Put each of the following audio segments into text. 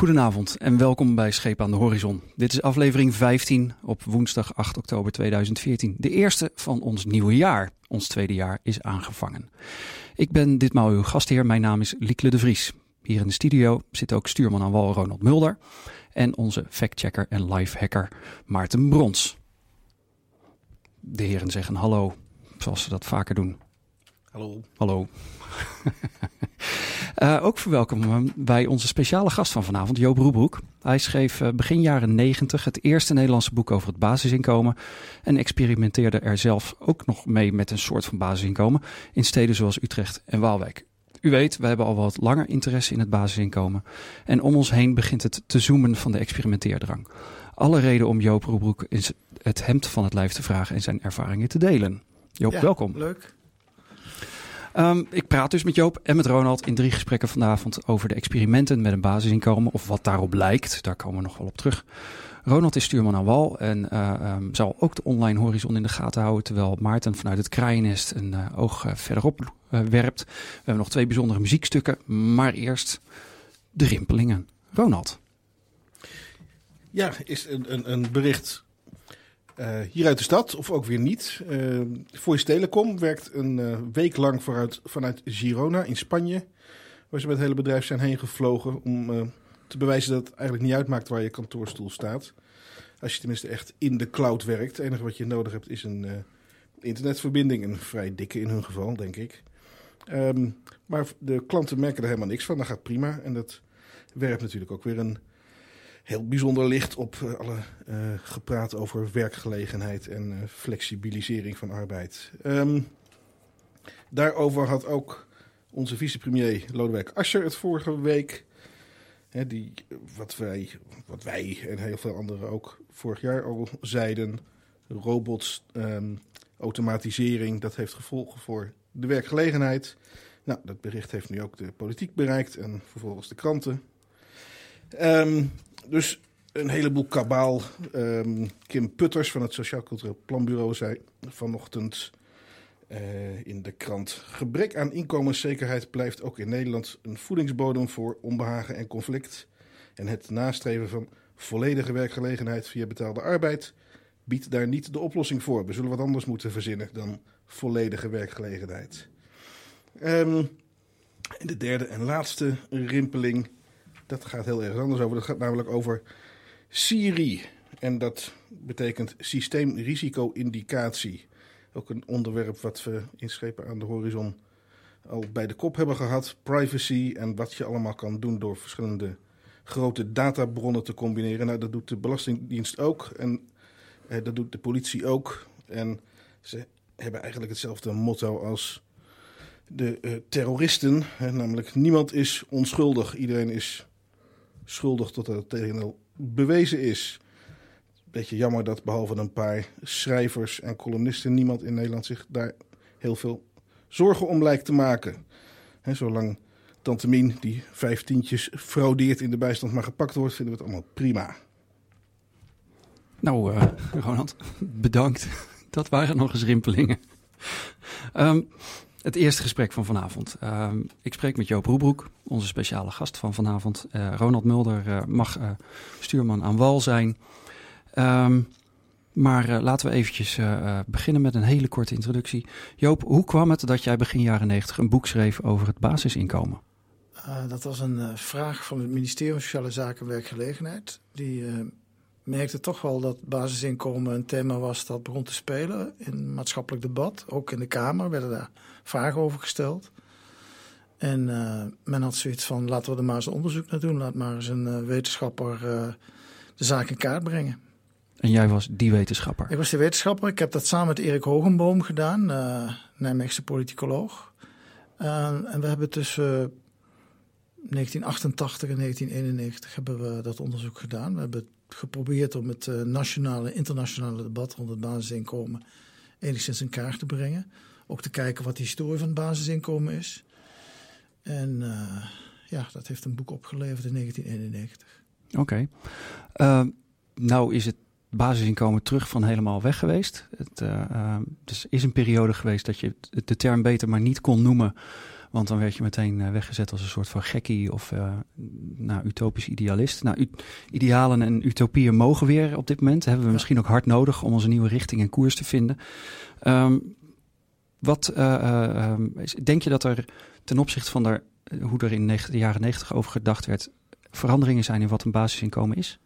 Goedenavond en welkom bij Scheep aan de Horizon. Dit is aflevering 15 op woensdag 8 oktober 2014. De eerste van ons nieuwe jaar. Ons tweede jaar is aangevangen. Ik ben ditmaal uw gastheer. Mijn naam is Liekle de Vries. Hier in de studio zit ook stuurman aan wal Ronald Mulder en onze factchecker en lifehacker Maarten Brons. De heren zeggen hallo, zoals ze dat vaker doen. Hallo. Hallo. uh, ook verwelkomen wij onze speciale gast van vanavond, Joop Roebroek. Hij schreef uh, begin jaren 90 het eerste Nederlandse boek over het basisinkomen. En experimenteerde er zelf ook nog mee met een soort van basisinkomen in steden zoals Utrecht en Waalwijk. U weet, we hebben al wat langer interesse in het basisinkomen. En om ons heen begint het te zoomen van de experimenteerdrang. Alle reden om Joop Roebroek het hemd van het lijf te vragen en zijn ervaringen te delen. Joop, ja, welkom. Leuk. Um, ik praat dus met Joop en met Ronald in drie gesprekken vanavond over de experimenten met een basisinkomen of wat daarop lijkt. Daar komen we nog wel op terug. Ronald is stuurman aan wal en uh, um, zal ook de online horizon in de gaten houden, terwijl Maarten vanuit het kraaiennest een uh, oog uh, verderop werpt. We hebben nog twee bijzondere muziekstukken, maar eerst de rimpelingen. Ronald. Ja, is een, een, een bericht uh, hier uit de stad, of ook weer niet. Uh, Voice Telecom werkt een uh, week lang vooruit, vanuit Girona in Spanje. Waar ze met het hele bedrijf zijn heen gevlogen om te bewijzen dat het eigenlijk niet uitmaakt waar je kantoorstoel staat. Als je tenminste echt in de cloud werkt. Het enige wat je nodig hebt is een internetverbinding. Een vrij dikke in hun geval, denk ik. Um, maar de klanten merken er helemaal niks van. Dat gaat prima. En dat werpt natuurlijk ook weer een heel bijzonder licht op uh, alle uh, gepraat over werkgelegenheid en uh, flexibilisering van arbeid. Um, daarover had ook onze vicepremier Lodewijk Asscher het vorige week. Hè, die, wat, wij, wat wij en heel veel anderen ook vorig jaar al zeiden. Robots, um, automatisering, dat heeft gevolgen voor de werkgelegenheid. Nou, dat bericht heeft nu ook de politiek bereikt en vervolgens de kranten. Um, dus een heleboel kabaal. Um, Kim Putters van het Sociaal Cultureel Planbureau zei vanochtend uh, in de krant... gebrek aan inkomenszekerheid blijft ook in Nederland een voedingsbodem voor onbehagen en conflict. En het nastreven van volledige werkgelegenheid via betaalde arbeid biedt daar niet de oplossing voor. We zullen wat anders moeten verzinnen dan volledige werkgelegenheid. Um, de derde en laatste rimpeling dat gaat heel erg anders over. Dat gaat namelijk over Siri. En dat betekent systeemrisico-indicatie. Ook een onderwerp wat we inschepen aan de horizon al bij de kop hebben gehad. Privacy en wat je allemaal kan doen door verschillende grote databronnen te combineren. Nou, dat doet de Belastingdienst ook en eh, dat doet de politie ook. En ze hebben eigenlijk hetzelfde motto als de uh, terroristen. Hè, namelijk niemand is onschuldig, iedereen is schuldig tot het tegendeel bewezen is. Beetje jammer dat behalve een paar schrijvers en columnisten niemand in Nederland zich daar heel veel zorgen om lijkt te maken. Zolang Tante Mien, die vijf tientjes fraudeert in de bijstand, maar gepakt wordt, vinden we het allemaal prima. Nou, uh, Ronald, bedankt. Dat waren nog eens rimpelingen. Um, het eerste gesprek van vanavond. Uh, ik spreek met Joop Roebroek, onze speciale gast van vanavond. Uh, Ronald Mulder uh, mag uh, stuurman aan wal zijn. Um, maar laten we eventjes beginnen met een hele korte introductie. Joop, hoe kwam het dat jij begin jaren negentig een boek schreef over het basisinkomen? dat was een vraag van het ministerie van Sociale Zaken en Werkgelegenheid. Die merkte toch wel dat basisinkomen een thema was dat begon te spelen in maatschappelijk debat. Ook in de Kamer werden daar vragen over gesteld. En uh, men had zoiets van, laten we er maar eens een onderzoek naar doen. Laat maar eens een uh, wetenschapper uh, de zaak in kaart brengen. En jij was die wetenschapper? Ik was die wetenschapper. Ik heb dat samen met Erik Hogenboom gedaan, Nijmeegse politicoloog. en we hebben tussen 1988 en 1991 hebben we dat onderzoek gedaan. We hebben geprobeerd om het nationale internationale debat rond het basisinkomen enigszins in kaart te brengen. Ook te kijken wat de historie van het basisinkomen is. En uh, ja, dat heeft een boek opgeleverd in 1991. Oké. Uh, nou is het basisinkomen terug van helemaal weg geweest. Het dus is een periode geweest dat je de term beter maar niet kon noemen. Want dan werd je meteen eh, weggezet als een soort van gekkie of uh, nou, utopisch idealist. Nou, idealen en utopieën mogen weer op dit moment. hebben we misschien ook hard nodig om onze nieuwe richting en koers te vinden. Um, wat uh, denk je dat er ten opzichte van de, hoe er in de jaren negentig over gedacht werd, veranderingen zijn in wat een basisinkomen is?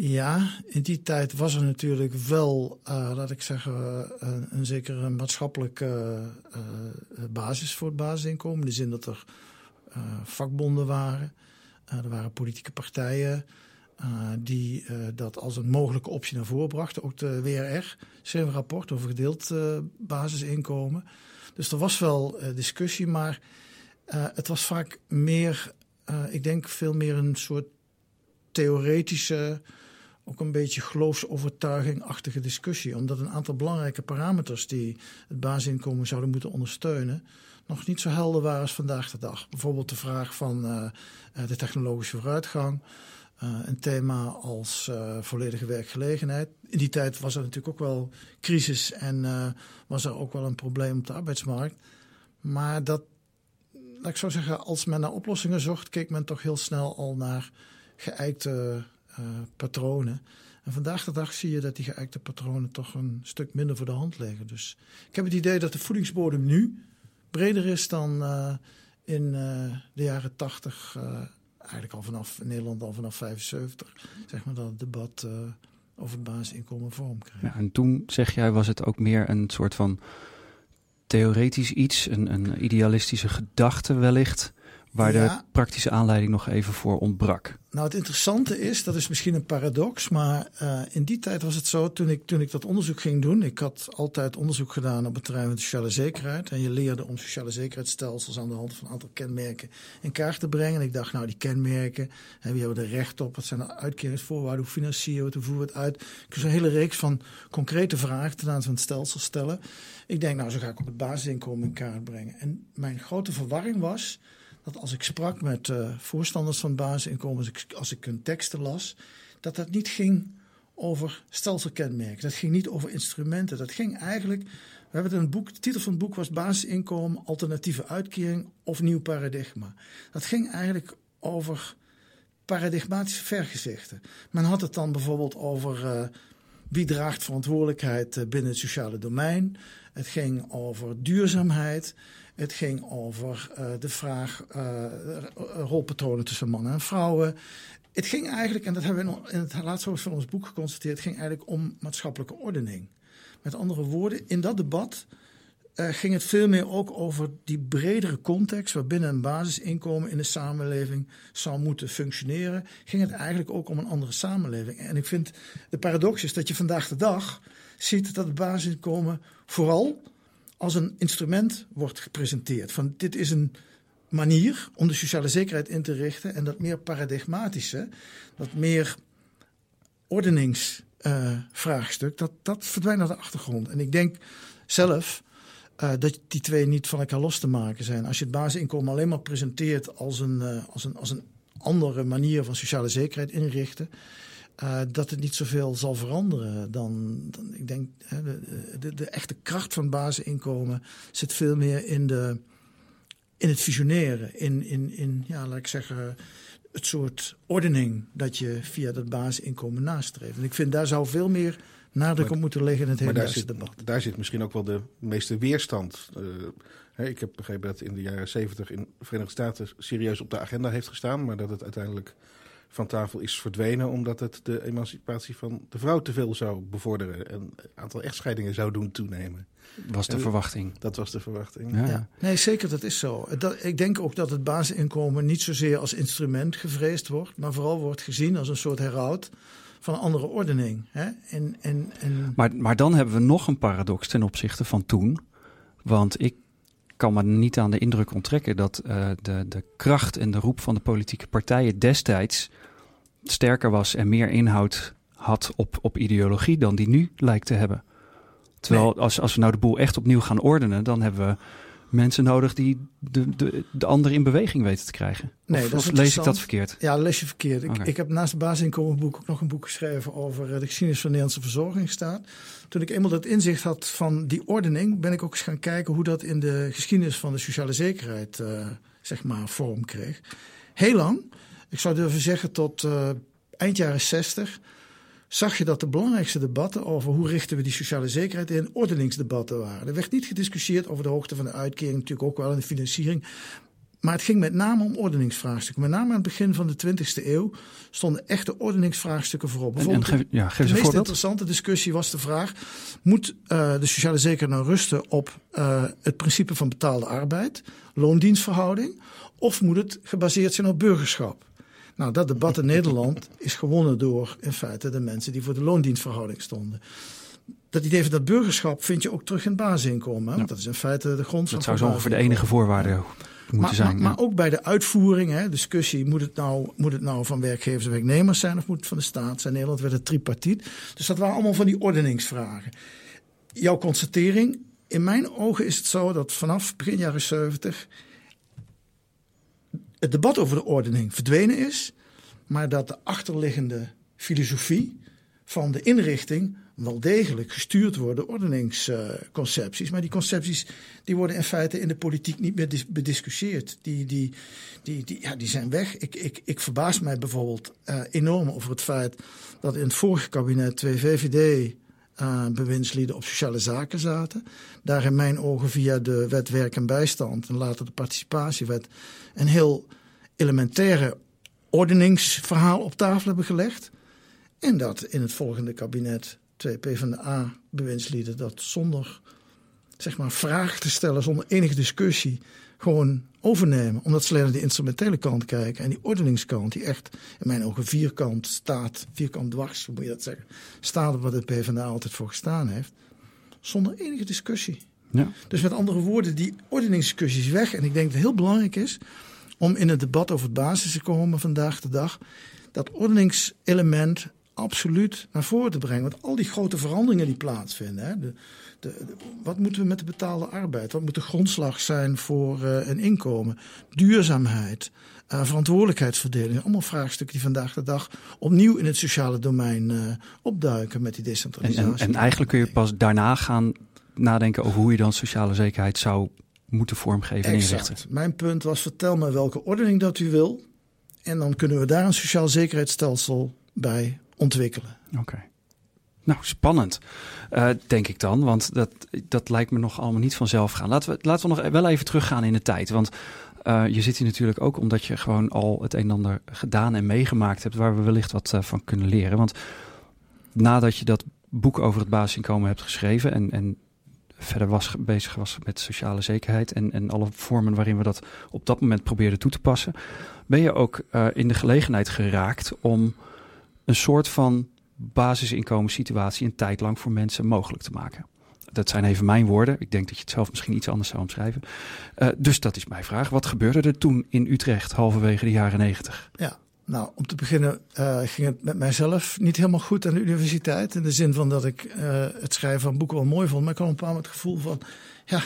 Ja, in die tijd was er natuurlijk wel, uh, laat ik zeggen, een, een zekere maatschappelijke uh, basis voor het basisinkomen. In de zin dat er vakbonden waren, er waren politieke partijen die dat als een mogelijke optie naar voren brachten. Ook de WRR schreef een rapport over gedeeld basisinkomen. Dus er was wel discussie, maar het was vaak meer, ik denk veel meer een soort theoretische ook een beetje geloofsovertuigingachtige discussie. Omdat een aantal belangrijke parameters die het basisinkomen zouden moeten ondersteunen, nog niet zo helder waren als vandaag de dag. Bijvoorbeeld de vraag van uh, de technologische vooruitgang. Uh, een thema als volledige werkgelegenheid. In die tijd was er natuurlijk ook wel crisis en was er ook wel een probleem op de arbeidsmarkt. Maar dat, laat ik zo zeggen, als men naar oplossingen zocht, keek men toch heel snel al naar geëikte patronen. En vandaag de dag zie je dat die geëikte patronen toch een stuk minder voor de hand liggen. Dus ik heb het idee dat de voedingsbodem nu breder is dan uh, in uh, de jaren 80. eigenlijk al vanaf Nederland al vanaf 75. Zeg maar dat het debat over het basisinkomen vorm krijgt. Ja, en toen, zeg jij, was het ook meer een soort van theoretisch iets, een, een idealistische gedachte wellicht waar de praktische aanleiding nog even voor ontbrak. Nou, het interessante is, dat is misschien een paradox, maar uh, in die tijd was het zo, toen ik, toen ik dat onderzoek ging doen, ik had altijd onderzoek gedaan op het terrein van sociale zekerheid. En je leerde om sociale zekerheidsstelsels aan de hand van een aantal kenmerken in kaart te brengen. En ik dacht, nou, die kenmerken, hè, wie hebben er recht op? Wat zijn de uitkeringsvoorwaarden? Hoe financieren we het? Hoe voeren we het uit? Ik dus een hele reeks van concrete vragen ten aanzien van het stelsel stellen. Ik denk, nou, zo ga ik ook het basisinkomen in kaart brengen. En mijn grote verwarring was dat als ik sprak met uh, voorstanders van basisinkomen, als ik, als hun teksten las, dat dat niet ging over stelselkenmerken. Dat ging niet over instrumenten. Dat ging eigenlijk. We hebben een boek, de titel van het boek was Basisinkomen, alternatieve uitkering of nieuw paradigma. Dat ging eigenlijk over paradigmatische vergezichten. Men had het dan bijvoorbeeld over uh, wie draagt verantwoordelijkheid uh, binnen het sociale domein. Het ging over duurzaamheid. Het ging over uh, de vraag uh, rolpatronen tussen mannen en vrouwen. Het ging eigenlijk, en dat hebben we in het laatste hoofdstuk van ons boek geconstateerd, ging eigenlijk om maatschappelijke ordening. Met andere woorden, in dat debat uh, ging het veel meer ook over die bredere context waarbinnen een basisinkomen in de samenleving zou moeten functioneren. Ging het eigenlijk ook om een andere samenleving. En ik vind de paradox is dat je vandaag de dag ziet dat het basisinkomen vooral als een instrument wordt gepresenteerd. Van dit is een manier om de sociale zekerheid in te richten en dat meer paradigmatische, dat meer ordeningsvraagstuk, uh, dat, dat verdwijnt naar de achtergrond. En ik denk zelf uh, dat die twee niet van elkaar los te maken zijn. Als je het basisinkomen alleen maar presenteert als een, uh, als een, als een andere manier van sociale zekerheid inrichten, uh, dat het niet zoveel zal veranderen. Dan, dan ik denk, hè, de, de, de, echte kracht van basisinkomen zit veel meer in, de, in het visioneren. In, in, in, ja, laat ik zeggen, het soort ordening dat je via dat basisinkomen nastreeft. En ik vind daar zou veel meer nadruk op moeten liggen in het hele debat. Daar zit misschien ook wel de meeste weerstand. Uh, ik heb begrepen dat in de jaren zeventig in de Verenigde Staten serieus op de agenda heeft gestaan, maar dat het uiteindelijk van tafel is verdwenen omdat het de emancipatie van de vrouw te veel zou bevorderen en het aantal echtscheidingen zou doen toenemen. Was de verwachting. Dat was de verwachting. Ja. ja. Nee, zeker, dat is zo. Dat, ik denk ook dat het basisinkomen niet zozeer als instrument gevreesd wordt, maar vooral wordt gezien als een soort heraut van een andere ordening. Hè? En, en, en... Maar, maar dan hebben we nog een paradox ten opzichte van toen. Want ik kan me niet aan de indruk onttrekken dat uh, de, de kracht en de roep van de politieke partijen destijds sterker was en meer inhoud had op, op ideologie dan die nu lijkt te hebben. Terwijl als, als we nou de boel echt opnieuw gaan ordenen, dan hebben we mensen nodig die de, de, de ander in beweging weten te krijgen. Nee, of, dat is of lees ik dat verkeerd? Ja, lees je verkeerd. Ik, ik heb naast het basisinkomenboek ook nog een boek geschreven over eh, de geschiedenis van de Nederlandse verzorgingsstaat. Toen ik eenmaal dat inzicht had van die ordening, ben ik ook eens gaan kijken hoe dat in de geschiedenis van de sociale zekerheid eh, zeg maar vorm kreeg. Heel lang, ik zou durven zeggen tot eh, eind jaren 60, zag je dat de belangrijkste debatten over hoe richten we die sociale zekerheid in, ordeningsdebatten waren. Er werd niet gediscussieerd over de hoogte van de uitkering, natuurlijk ook wel in de financiering. Maar het ging met name om ordeningsvraagstukken. Met name aan het begin van de 20e eeuw stonden echte ordeningsvraagstukken voorop. En, en Bijvoorbeeld ja, geef de meest voorbeeld. interessante discussie was de vraag: moet eh, de sociale zekerheid nou rusten op eh, het principe van betaalde arbeid, loondienstverhouding, of moet het gebaseerd zijn op burgerschap? Nou, dat debat in Nederland is gewonnen door in feite de mensen die voor de loondienstverhouding stonden. Dat idee van dat burgerschap vind je ook terug in het basisinkomen. hè? Dat is in feite de grond Dat van zou zo ongeveer de enige voorwaarde moeten maar, zijn. Maar, maar ook bij de uitvoering, hè, discussie, moet het, nou, moet het nou van werkgevers en werknemers zijn of moet het van de staat zijn? In Nederland werd het tripartiet. Dus dat waren allemaal van die ordeningsvragen. Jouw constatering, in mijn ogen is het zo dat vanaf begin jaren 70 het debat over de ordening verdwenen is, maar dat de achterliggende filosofie van de inrichting wel degelijk gestuurd door ordeningsconcepties. maar die concepties die worden in feite in de politiek niet meer dis- bediscussieerd. Die, die, die, die, ja, die zijn weg. Ik, ik, ik verbaas mij bijvoorbeeld eh, enorm over het feit dat in het vorige kabinet twee VVD eh, bewindslieden op sociale zaken zaten. Daar in mijn ogen via de wet werk en bijstand en later de participatiewet een heel elementaire ordeningsverhaal op tafel hebben gelegd. En dat in het volgende kabinet twee PvdA-bewindslieden dat zonder zeg maar, vraag te stellen, zonder enige discussie, gewoon overnemen. Omdat ze alleen naar de instrumentele kant kijken. En die ordeningskant, die echt in mijn ogen vierkant staat, vierkant dwars, hoe moet je dat zeggen, staat op wat de PvdA altijd voor gestaan heeft. Zonder enige discussie. Ja. Dus met andere woorden, die ordeningsdiscussie is weg. En ik denk dat het heel belangrijk is om in het debat over het basis te komen vandaag de dag. Dat ordeningselement absoluut naar voren te brengen. Want al die grote veranderingen die plaatsvinden. Hè, de, de, de- wat moeten we met de betaalde arbeid? Wat moet de grondslag zijn voor eh, een inkomen? Duurzaamheid, eh, verantwoordelijkheidsverdeling. Allemaal vraagstukken die vandaag de dag opnieuw in het sociale domein eh, opduiken met die En, decentralisatie. en, en eigenlijk kun je pas daarna gaan nadenken over hoe je dan sociale zekerheid zou moeten vormgeven en inrichten. Mijn punt was: vertel me welke ordening dat u wil. En dan kunnen we daar een sociaal zekerheidsstelsel bij ontwikkelen. Oké. Nou, spannend, eh, denk ik dan. Want dat, dat lijkt me nog allemaal niet vanzelf gaan. Laten we, laten we nog wel even teruggaan in de tijd. Want eh, je zit hier natuurlijk ook omdat je gewoon al het een en ander gedaan en meegemaakt hebt... waar we wellicht wat eh, van kunnen leren. Want nadat je dat boek over het basisinkomen hebt geschreven... en, en verder was, bezig was met sociale zekerheid... En, en alle vormen waarin we dat op dat moment probeerden toe te passen... ben je ook in de gelegenheid geraakt om een soort van basisinkomenssituatie een tijd lang voor mensen mogelijk te maken. Dat zijn even mijn woorden. Ik denk dat je het zelf misschien iets anders zou omschrijven. Eh, dus dat is mijn vraag. Wat gebeurde er toen in Utrecht halverwege de jaren negentig? Ja, nou, om te beginnen eh, ging het met mijzelf niet helemaal goed aan de universiteit. In de zin van dat ik eh, het schrijven van boeken wel mooi vond. Maar ik had een het gevoel van, ja,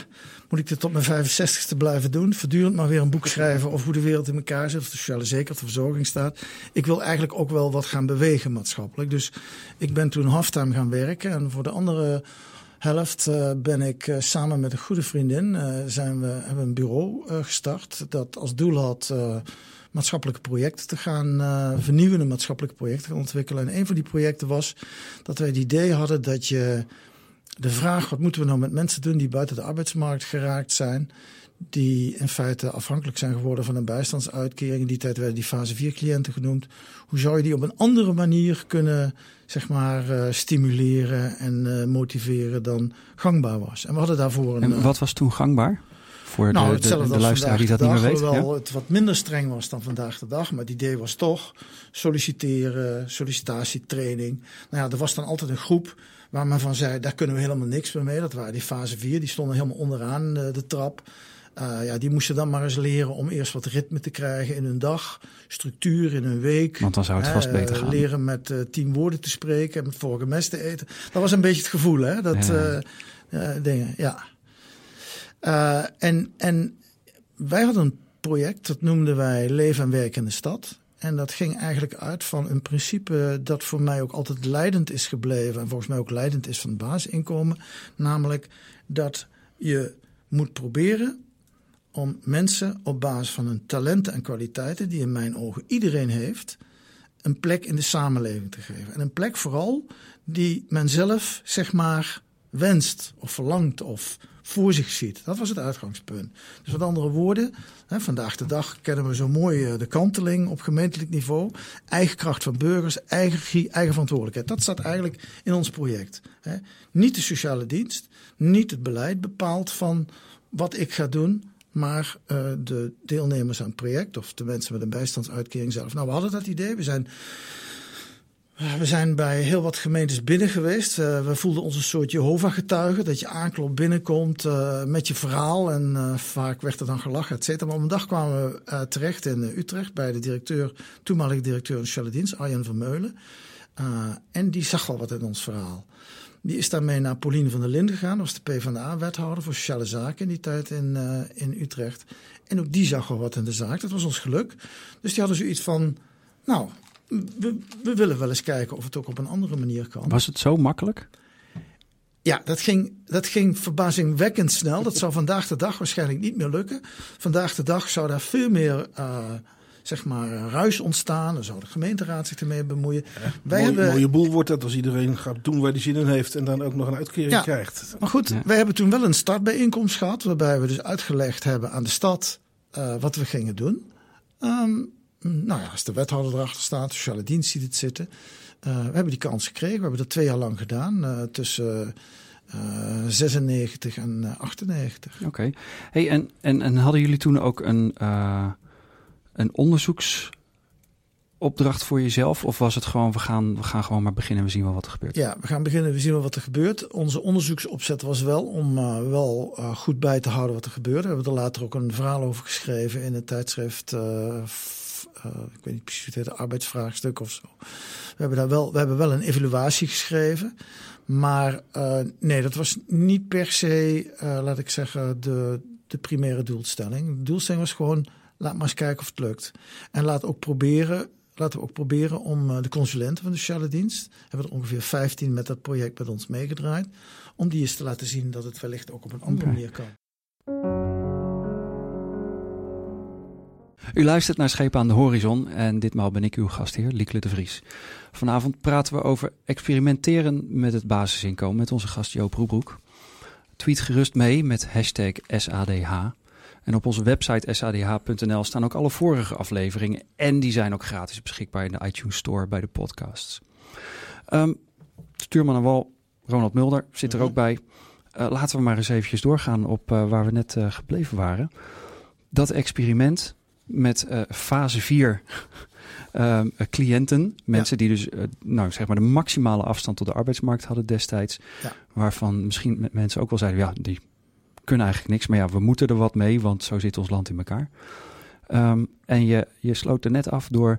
moet ik dit tot mijn 65ste blijven doen? Voortdurend maar weer een boek schrijven over hoe de wereld in elkaar zit. Of de sociale zekerheid, de verzorging staat. Ik wil eigenlijk ook wel wat gaan bewegen maatschappelijk. Dus ik ben toen halftime gaan werken. En voor de andere helft eh, ben ik eh, samen met een goede vriendin... eh, zijn we, hebben we een bureau gestart dat als doel had... maatschappelijke projecten te gaan vernieuwende maatschappelijke projecten gaan ontwikkelen. En een van die projecten was dat wij het idee hadden dat je de vraag: wat moeten we nou met mensen doen die buiten de arbeidsmarkt geraakt zijn? Die in feite afhankelijk zijn geworden van een bijstandsuitkering. In die tijd werden die fase 4 cliënten genoemd. Hoe zou je die op een andere manier kunnen zeg maar, uh, stimuleren en uh, motiveren dan gangbaar was? En we hadden daarvoor een. En wat was toen gangbaar? Voor nou, de, de, de luisteraar die dat dag, niet meer weet. Hoewel ja? het wat minder streng was dan vandaag de dag. Maar het idee was toch solliciteren, sollicitatietraining. Nou ja, er was dan altijd een groep waar men van zei, daar kunnen we helemaal niks meer mee. Dat waren die fase 4, die stonden helemaal onderaan de, de trap. Uh, ja, die moesten dan maar eens leren om eerst wat ritme te krijgen in hun dag, structuur in hun week. Want dan zou het vast beter gaan. Leren met uh, tien woorden te spreken en met vorige mes te eten. Dat was een beetje het gevoel, hè? Dat ja. dingen, ja. En, en wij hadden een project, dat noemden wij Leven en Werk in de Stad. En dat ging eigenlijk uit van een principe dat voor mij ook altijd leidend is gebleven. En volgens mij ook leidend is van het basisinkomen. Namelijk dat je moet proberen om mensen op basis van hun talenten en kwaliteiten, die in mijn ogen iedereen heeft, een plek in de samenleving te geven. En een plek vooral die men zelf, zeg maar, wenst of verlangt of voor zich ziet. Dat was het uitgangspunt. Dus met andere woorden, hè, vandaag de dag kennen we zo mooi eh, de kanteling op gemeentelijk niveau. Eigen kracht van burgers, eigen eigen verantwoordelijkheid. Dat staat eigenlijk in ons project. Hè. Niet de sociale dienst, niet het beleid bepaalt van wat ik ga doen, maar uh, de deelnemers aan het project of de mensen met een bijstandsuitkering zelf. Nou, we hadden dat idee. We zijn we zijn bij heel wat gemeentes binnen geweest. Uh, we voelden ons een soort Jehovah-getuige. Dat je aanklopt binnenkomt uh, met je verhaal. En vaak werd er dan gelachen, et cetera. Maar op een dag kwamen we terecht in Utrecht bij de directeur, toenmalige directeur van Charles Arjen van Meulen. en die zag al wat in ons verhaal. Die is daarmee naar Pauline van der Linden gegaan. Dat was de PvdA-wethouder voor sociale zaken in die tijd in, in Utrecht. En ook die zag al wat in de zaak. Dat was ons geluk. Dus die hadden zoiets van... Nou, we, we, willen wel eens kijken of het ook op een andere manier kan. Was het zo makkelijk? Ja, dat ging, dat ging verbazingwekkend snel. Dat zou vandaag de dag waarschijnlijk niet meer lukken. Vandaag de dag zou daar veel meer uh, zeg maar, ruis ontstaan. Dan zou de gemeenteraad zich ermee bemoeien. Ja, Wij hebben... mooie boel wordt dat als iedereen gaat doen waar hij zin in heeft en dan ook nog een uitkering ja, krijgt. Maar goed, wij hebben toen wel een startbijeenkomst gehad. Waarbij we dus uitgelegd hebben aan de stad uh, wat we gingen doen. Um, nou ja, als de wethouder erachter staat, de sociale dienst ziet het zitten. Uh, we hebben die kans gekregen. We hebben dat twee jaar lang gedaan. Uh, tussen uh, 96 en 98. Oké. Okay. Hey, en, en, en hadden jullie toen ook een, een onderzoeksopdracht voor jezelf? Of was het gewoon, we gaan, we gaan gewoon maar beginnen en we zien wel wat er gebeurt? Ja, we gaan beginnen en we zien wel wat er gebeurt. Onze onderzoeksopzet was wel om wel goed bij te houden wat er gebeurde. We hebben er later ook een verhaal over geschreven in het tijdschrift uh, uh, ik weet niet precies het arbeidsvraagstuk of zo. We hebben daar wel, we hebben wel een evaluatie geschreven. Maar uh, nee, dat was niet per se, uh, laat ik zeggen, de, de primaire doelstelling. De doelstelling was gewoon, laat maar eens kijken of het lukt. En laat ook proberen, laten we ook proberen om de consulenten van de sociale dienst, hebben er ongeveer 15 met dat project met ons meegedraaid, om die eens te laten zien dat het wellicht ook op een andere okay. manier kan. U luistert naar Schepen aan de Horizon en ditmaal ben ik uw gastheer, Liekle de Vries. Vanavond praten we over experimenteren met het basisinkomen met onze gast Joop Roebroek. Tweet gerust mee met hashtag SADH. En op onze website sadh.nl staan ook alle vorige afleveringen en die zijn ook gratis beschikbaar in de iTunes Store bij de podcasts. Um, stuurman en wal, Ronald Mulder zit er ook bij. Uh, laten we maar eens eventjes doorgaan op uh, waar we net uh, gebleven waren. Dat experiment met uh, fase 4 uh, ehm, cliënten. Mensen ja. die dus uh, nou, zeg maar de maximale afstand tot de arbeidsmarkt hadden destijds. Ja. Waarvan misschien met mensen ook wel zeiden, ja, die kunnen eigenlijk niks. Maar ja, we moeten er wat mee, want zo zit ons land in elkaar. Um, en je, je sloot er net af door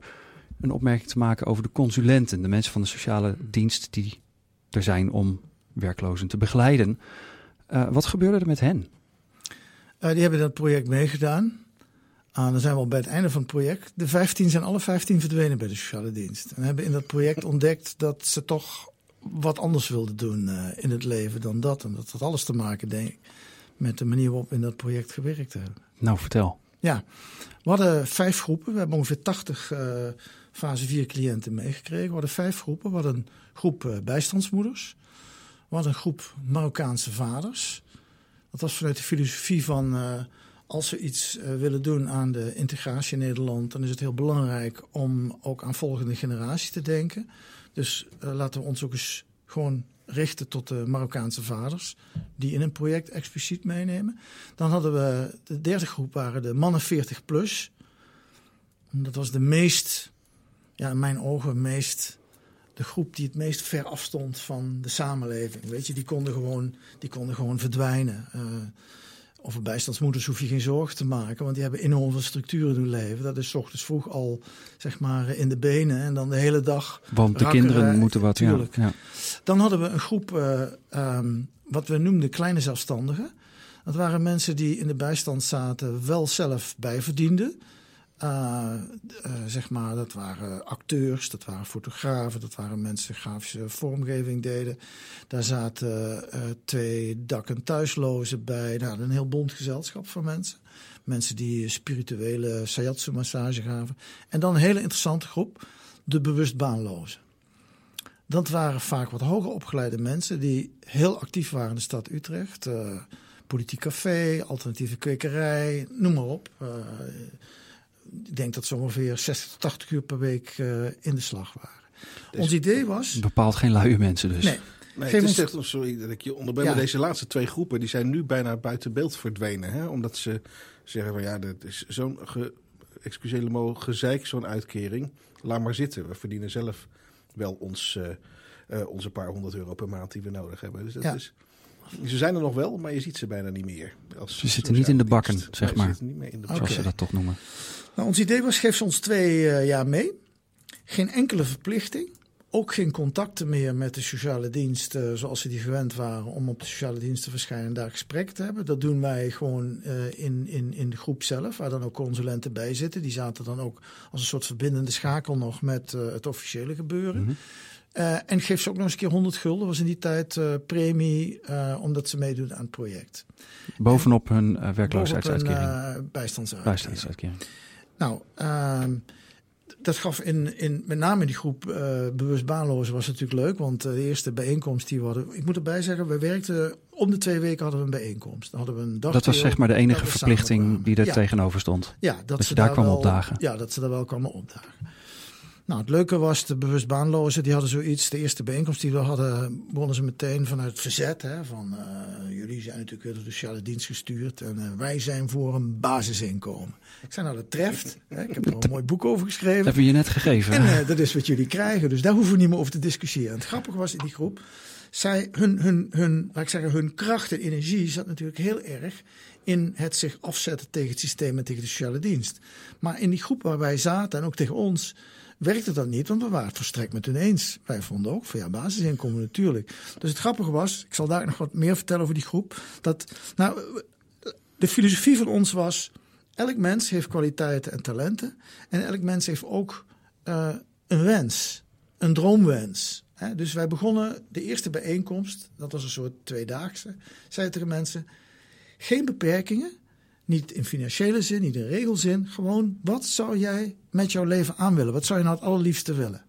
een opmerking te maken over de consulenten. De mensen van de sociale dienst die er zijn om werklozen te begeleiden. Uh, wat gebeurde er met hen? Die hebben dat project meegedaan. Uh, dan zijn we al bij het einde van het project. De 15 zijn alle 15 verdwenen bij de sociale dienst. En hebben in dat project ontdekt dat ze toch wat anders wilden doen uh, in het leven dan dat. En dat had alles te maken, denk ik, met de manier waarop we in dat project gewerkt hebben. Nou, vertel. Ja, we hadden vijf groepen. We hebben ongeveer 80 uh, fase 4 cliënten meegekregen. We hadden vijf groepen. We hadden een groep uh, bijstandsmoeders. We hadden een groep Marokkaanse vaders. Dat was vanuit de filosofie van als we iets uh, willen doen aan de integratie in Nederland, dan is het heel belangrijk om ook aan volgende generatie te denken. Dus uh, laten we ons ook eens gewoon richten tot de Marokkaanse vaders, die in een project expliciet meenemen. Dan hadden we de derde groep, waren de mannen 40 plus. Dat was de meest, ja, in mijn ogen, meest de groep die het meest ver afstond van de samenleving. Weet je, die konden gewoon, die konden gewoon verdwijnen. Uh, over bijstandsmoeders hoef je geen zorgen te maken, want die hebben enorm veel structuren in hun leven. Dat is ochtends vroeg al, zeg maar, in de benen en dan de hele dag. Want de rakkeren, kinderen moeten wat, ja, ja, Dan hadden we een groep, uh, um, wat we noemden kleine zelfstandigen. Dat waren mensen die in de bijstand zaten, wel zelf bijverdienden. Uh, zeg maar, dat waren acteurs, dat waren fotografen, dat waren mensen die grafische vormgeving deden. Daar zaten uh, twee dak- en thuislozen bij. Nou, een heel bond gezelschap van mensen. Mensen die spirituele sayatsu-massage gaven. En dan een hele interessante groep, de bewust baanlozen. Dat waren vaak wat hoger opgeleide mensen die heel actief waren in de stad Utrecht. Politiek café, alternatieve kwekerij, noem maar op. Ik denk dat ze ongeveer 60 tot 80 uur per week uh, in de slag waren. Dus Ons idee was... Bepaald geen luie mensen dus. Nee. Nee, het is echt, sorry dat ik je onderbreek, ja. maar deze laatste twee groepen die zijn nu bijna buiten beeld verdwenen. Hè? Omdat ze zeggen van ja, dat is zo'n, ge, excuseer me, gezeik, zo'n uitkering. Laat maar zitten, we verdienen zelf wel ons, uh, uh, onze paar honderd euro per maand die we nodig hebben. Dus dat ja. is, ze zijn er nog wel, maar je ziet ze bijna niet meer. Als ze zitten niet in de bakken, dienst. zeg Nee, maar. Ze zitten niet meer in de Zoals bakken. ze dat toch noemen. Nou, ons idee was, geef ze ons twee uh, jaar mee. Geen enkele verplichting. Ook geen contacten meer met de sociale dienst uh, zoals ze die gewend waren om op de sociale dienst te verschijnen en daar gesprek te hebben. Dat doen wij gewoon uh, in, in, in de groep zelf, waar dan ook consulenten bij zitten. Die zaten dan ook als een soort verbindende schakel nog met het officiële gebeuren. Mhm. Uh, en geef ze ook nog eens een keer 100 gulden, was in die tijd uh, premie, uh, omdat ze meedoen aan het project. Bovenop hun werkloosheidsuitkering. Bovenop hun, bijstandsuitkering. Bijstandsuitkering. Nou, ehm, dat gaf in, in, met name in die groep uh, bewust baanlozen was natuurlijk leuk. Want de eerste bijeenkomst die we hadden... Ik moet erbij zeggen, we werkten... Om de twee weken hadden we een bijeenkomst. Dan hadden we een dag dat was zeg maar de enige verplichting die er ja. tegenover stond. Ja, dat, dat ze daar, daar kwam opdagen. Ja, dat ze daar wel kwamen opdagen. Nou, het leuke was, de bewust baanlozen, die hadden zoiets. De eerste bijeenkomst die we hadden, begonnen ze meteen vanuit het verzet. Hè, van, uh, jullie zijn natuurlijk weer door de sociale dienst gestuurd. En uh, wij zijn voor een basisinkomen. Ik zei, nou, dat treft. Hè, ik heb er een mooi boek over geschreven. Dat hebben we je net gegeven. En uh, dat is wat jullie krijgen. Dus daar hoeven we niet meer over te discussiëren. En het grappige was in die groep, zij, hun, hun, hun, laat ik zeggen, hun kracht en energie zat natuurlijk heel erg in het zich afzetten tegen het systeem en tegen de sociale dienst. Maar in die groep waar wij zaten en ook tegen ons werkte dat niet, want we waren het volstrekt met hun eens. Wij vonden ook van ja, basisinkomen natuurlijk. Dus het grappige was, ik zal daar nog wat meer vertellen over die groep, dat nou, de filosofie van ons was, elk mens heeft kwaliteiten en talenten en elk mens heeft ook uh, een wens, een droomwens. Hè? Dus wij begonnen de eerste bijeenkomst, dat was een soort tweedaagse, zeiden tegen mensen, geen beperkingen, niet in financiële zin, niet in regelzin. Gewoon, wat zou jij met jouw leven aan willen? Wat zou je nou het allerliefste willen?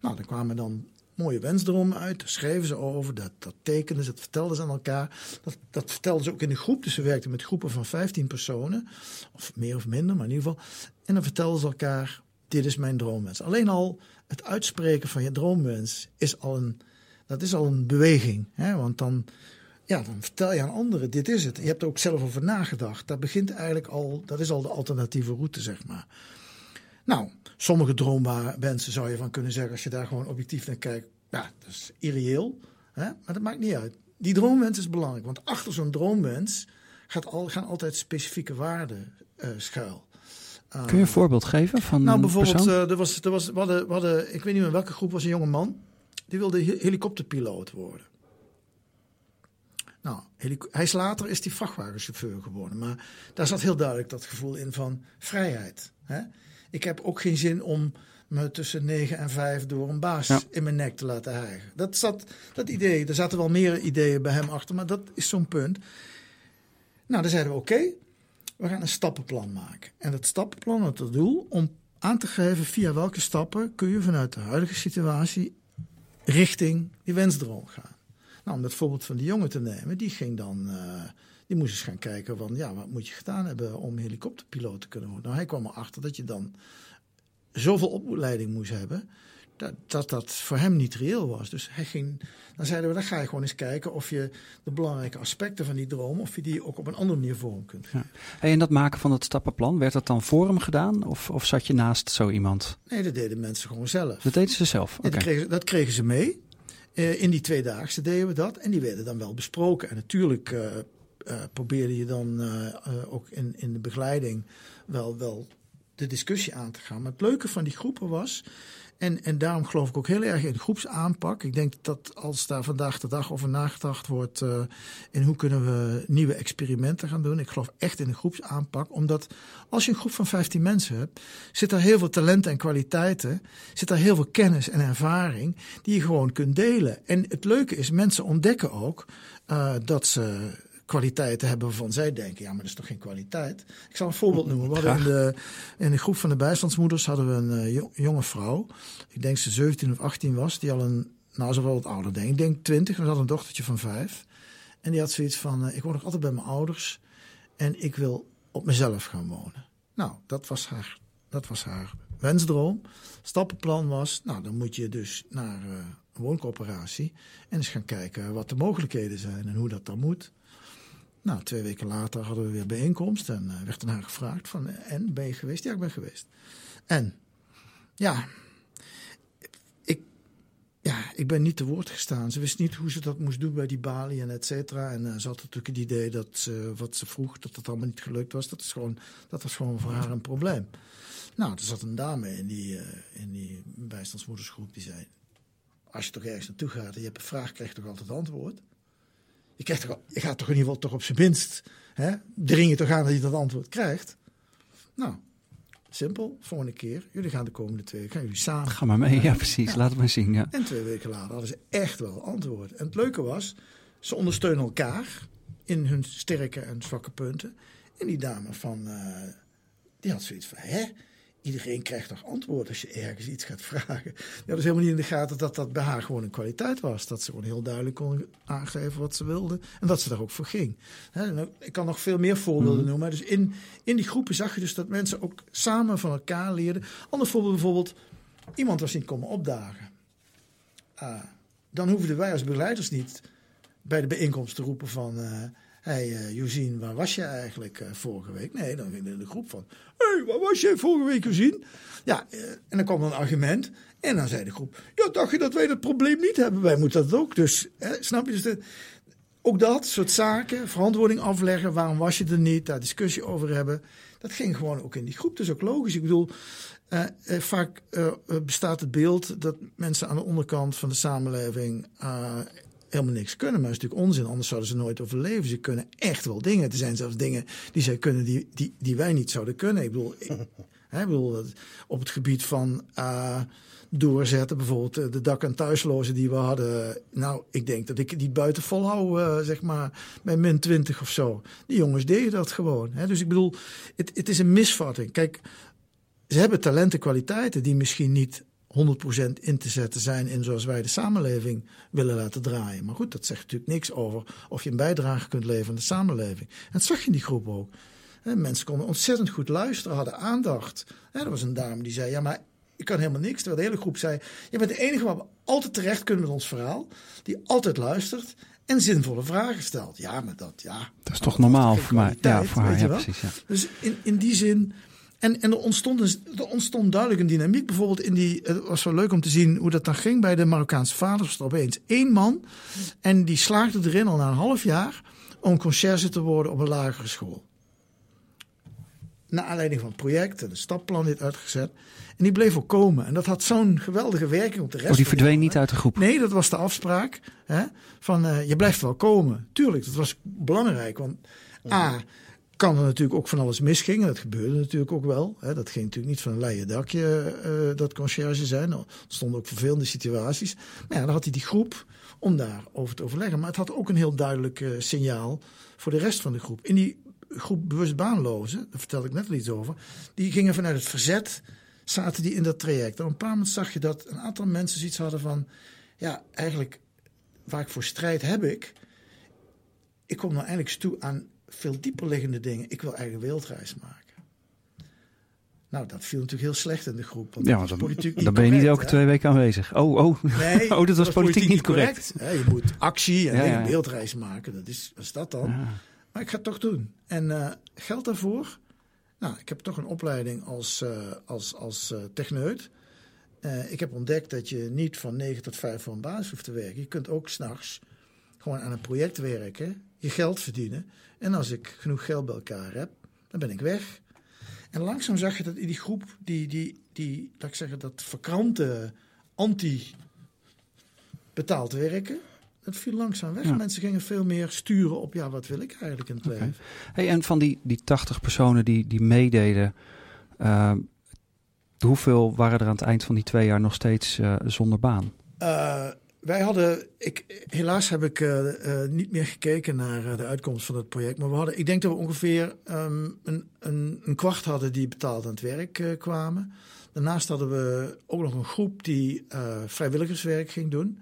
Nou, dan kwamen dan mooie wensdromen uit. Daar schreven ze over, dat, dat tekenden ze, dat vertelden ze aan elkaar. Dat, dat vertelden ze ook in de groep. Dus we werkten met groepen van 15 personen. Of meer of minder, maar in ieder geval. En dan vertelden ze elkaar, dit is mijn droomwens. Alleen al het uitspreken van je droomwens is al een, dat is al een beweging. Hè? Want dan ja, dan vertel je aan anderen, dit is het. Je hebt er ook zelf over nagedacht. Dat begint eigenlijk al, dat is al de alternatieve route, zeg maar. Nou, sommige droomwensen zou je van kunnen zeggen, als je daar gewoon objectief naar kijkt, ja, dat is irreëel. Hè? Maar dat maakt niet uit. Die droomwens is belangrijk, want achter zo'n droomwens gaat al, gaan altijd specifieke waarden uh, schuil. Uh, Kun je een voorbeeld geven van Nou, bijvoorbeeld, uh, er was, er was, we hadden, we hadden, ik weet niet meer welke groep was een jonge man, die wilde helikopterpiloot worden. Nou, hij is later is die vrachtwagenchauffeur geworden. Maar daar zat heel duidelijk dat gevoel in van vrijheid. Hè? Ik heb ook geen zin om me tussen 9 en 5 door een baas ja. in mijn nek te laten hijgen. Dat, zat, dat idee, er zaten wel meer ideeën bij hem achter, maar dat is zo'n punt. Nou, dan zeiden we oké, okay, we gaan een stappenplan maken. En dat stappenplan had het doel om aan te geven via welke stappen kun je vanuit de huidige situatie richting die wensdroom gaan. Nou, om dat voorbeeld van die jongen te nemen, die ging dan, uh, die moest eens gaan kijken van, ja, wat moet je gedaan hebben om helikopterpiloot te kunnen worden? Nou, hij kwam erachter dat je dan zoveel opleiding moest hebben, dat, dat dat voor hem niet reëel was. Dus hij ging, dan zeiden we, dan ga je gewoon eens kijken of je de belangrijke aspecten van die droom, of je die ook op een andere manier vorm kunt. Ja. Hey, en dat maken van het stappenplan, werd dat dan voor hem gedaan of, of zat je naast zo iemand? Nee, dat deden mensen gewoon zelf. Dat deden ze zelf? Ja, dat, kregen, dat kregen ze mee. Uh, in die tweedaagse deden we dat en die werden dan wel besproken. En natuurlijk uh, uh, probeerde je dan ook in, in de begeleiding wel, wel de discussie aan te gaan. Maar het leuke van die groepen was, en, en daarom geloof ik ook heel erg in groepsaanpak. Ik denk dat als daar vandaag de dag over nagedacht wordt uh, in hoe kunnen we nieuwe experimenten gaan doen. Ik geloof echt in een groepsaanpak. Omdat als je een groep van 15 mensen hebt, zit daar heel veel talenten en kwaliteiten. Zit daar heel veel kennis en ervaring die je gewoon kunt delen. En het leuke is, mensen ontdekken ook uh, dat ze kwaliteiten hebben waarvan zij denken, ja, maar dat is toch geen kwaliteit. Ik zal een voorbeeld noemen. We hadden in de, in de groep van de bijstandsmoeders hadden we een uh, jonge vrouw. Ik denk ze 17 of 18 was, die al een, nou, ze wel wat ouder denk ik. denk 20, we hadden een dochtertje van 5. En die had zoiets van, uh, ik woon nog altijd bij mijn ouders en ik wil op mezelf gaan wonen. Nou, dat was haar, dat was haar wensdroom. Stappenplan was, nou, dan moet je dus naar uh, een wooncoöperatie en eens gaan kijken wat de mogelijkheden zijn en hoe dat dan moet. Nou, twee weken later hadden we weer bijeenkomst en uh, werd naar gevraagd van, en ben je geweest? Ja, ik ben geweest. En, ja, ik, ja, ik ben niet te woord gestaan. Ze wist niet hoe ze dat moest doen bij die balie en et cetera. En uh, ze had natuurlijk het idee dat wat ze vroeg, dat het allemaal niet gelukt was. Dat, is gewoon, dat was gewoon voor haar een probleem. Nou, er zat een dame in die, in die bijstandsmoedersgroep die zei, als je toch ergens naartoe gaat en je hebt een vraag, krijg je toch altijd antwoord? Je, krijgt toch, je gaat toch in ieder geval toch op zijn minst hè, dring je toch aan dat je dat antwoord krijgt. Nou, simpel. Volgende keer. Jullie gaan de komende twee weken gaan jullie samen. Ga maar mee, ja precies. Ja. Laat het maar zien. Ja. En twee weken later hadden ze echt wel antwoord. En het leuke was, ze ondersteunen elkaar in hun sterke en zwakke punten. En die dame van, uh, die had zoiets van, hè? Iedereen krijgt toch antwoord als je ergens iets gaat vragen. Ja, dus helemaal niet in de gaten dat dat bij haar gewoon een kwaliteit was. Dat ze gewoon heel duidelijk kon aangeven wat ze wilde. En dat ze daar ook voor ging. He, ik kan nog veel meer voorbeelden mm. noemen. Dus in, in die groepen zag je dus dat mensen ook samen van elkaar leerden. Ander voorbeeld bijvoorbeeld. Iemand was niet komen opdagen. Uh, dan hoefden wij als begeleiders niet bij de bijeenkomst te roepen van... Uh, Hé, hey, uh, waar was je eigenlijk uh, vorige week? Nee, dan ging in de groep van... Hé, hey, waar was je vorige week, Josien? Ja, uh, en dan kwam een argument. En dan zei de groep... Ja, dacht je dat wij dat probleem niet hebben? Wij moeten dat ook. Dus, snap je? Dus ook dat soort zaken, verantwoording afleggen. Waarom was je er niet? Daar discussie over hebben. Dat ging gewoon ook in die groep. Is ook logisch. Ik bedoel... vaak bestaat het beeld dat mensen aan de onderkant van de samenleving helemaal niks kunnen. Maar dat is natuurlijk onzin, anders zouden ze nooit overleven. Ze kunnen echt wel dingen. Er zijn zelfs dingen die zij kunnen die, die, die wij niet zouden kunnen. Ik bedoel, ik, hè, bedoel op het gebied van uh, doorzetten, bijvoorbeeld de dak- en thuislozen die we hadden. Nou, ik denk dat ik die buiten volhou, uh, zeg maar, bij min 20 of zo. Die jongens deden dat gewoon. Hè. Dus ik bedoel, het, het is een misvatting. Kijk, ze hebben talenten, kwaliteiten die misschien niet 100% in te zetten zijn in zoals wij de samenleving willen laten draaien. Maar goed, dat zegt natuurlijk niks over of je een bijdrage kunt leveren aan de samenleving. En dat zag je in die groep ook. Mensen konden ontzettend goed luisteren, hadden aandacht. Er was een dame die zei: Ja, maar ik kan helemaal niks. Terwijl de hele groep zei: Je bent de enige waar we altijd terecht kunnen met ons verhaal. Die altijd luistert en zinvolle vragen stelt. Ja, maar dat, ja. Dat is toch normaal voor mij? Ja, voor haar, ja, precies. Ja. Dus in, in die zin en, en er, ontstond een, er ontstond duidelijk een dynamiek. Bijvoorbeeld in die. Het was wel leuk om te zien hoe dat dan ging bij de Marokkaanse vaders. Er opeens één man. En die slaagde erin al na een half jaar. om conciërge te worden op een lagere school. Naar aanleiding van het project en een stapplan dit uitgezet. En die bleef ook komen. En dat had zo'n geweldige werking op de rest. Oh, die verdween niet uit de groep? Nee, dat was de afspraak. Hè, van uh, je blijft wel komen. Tuurlijk, dat was belangrijk. Want A kan er natuurlijk ook van alles misgingen. Dat gebeurde natuurlijk ook wel. Hè. Dat ging natuurlijk niet van een leien dakje, uh, dat conciërge zijn. Er stonden ook vervelende situaties. Maar ja, dan had hij die groep om daarover te overleggen. Maar het had ook een heel duidelijk uh, signaal voor de rest van de groep. In die groep bewust baanlozen, daar vertelde ik net al iets over, die gingen vanuit het verzet, zaten die in dat traject. En op een paar moment zag je dat een aantal mensen zoiets hadden van, ja, eigenlijk waar ik voor strijd heb ik, ik kom nou eindelijk toe aan veel dieper liggende dingen. Ik wil eigen wereldreis maken. Nou, dat viel natuurlijk heel slecht in de groep. Want ja, dan, dan, ben je niet elke twee weken aanwezig. Oh, oh. Nee, oh dat was politiek, niet correct. correct. je moet actie en ja, ja. wereldreis maken. Dat is, wat is dat dan? Ja. Maar ik ga het toch doen. En uh, geld daarvoor? Nou, ik heb toch een opleiding als, uh, als, als uh, techneut. ik heb ontdekt dat je niet van 9 tot 5 voor een baas hoeft te werken. Je kunt ook s'nachts gewoon aan een project werken, je geld verdienen. En als ik genoeg geld bij elkaar heb, dan ben ik weg. En langzaam zag je dat in die groep, die, die, die laat ik zeggen, dat verkrante anti-betaald werken, dat viel langzaam weg. Ja. Mensen gingen veel meer sturen op, ja, wat wil ik eigenlijk in het leven? Hey, en van die, die 80 personen die, die meededen, eh, hoeveel waren er aan het eind van die twee jaar nog steeds eh, zonder baan? Eh, wij hadden, ik, helaas heb ik eh, eh, niet meer gekeken naar eh, de uitkomst van het project. Maar we hadden, ik denk dat we ongeveer ehm, een, een, een kwart hadden die betaald aan het werk kwamen. Daarnaast hadden we ook nog een groep die vrijwilligerswerk ging doen.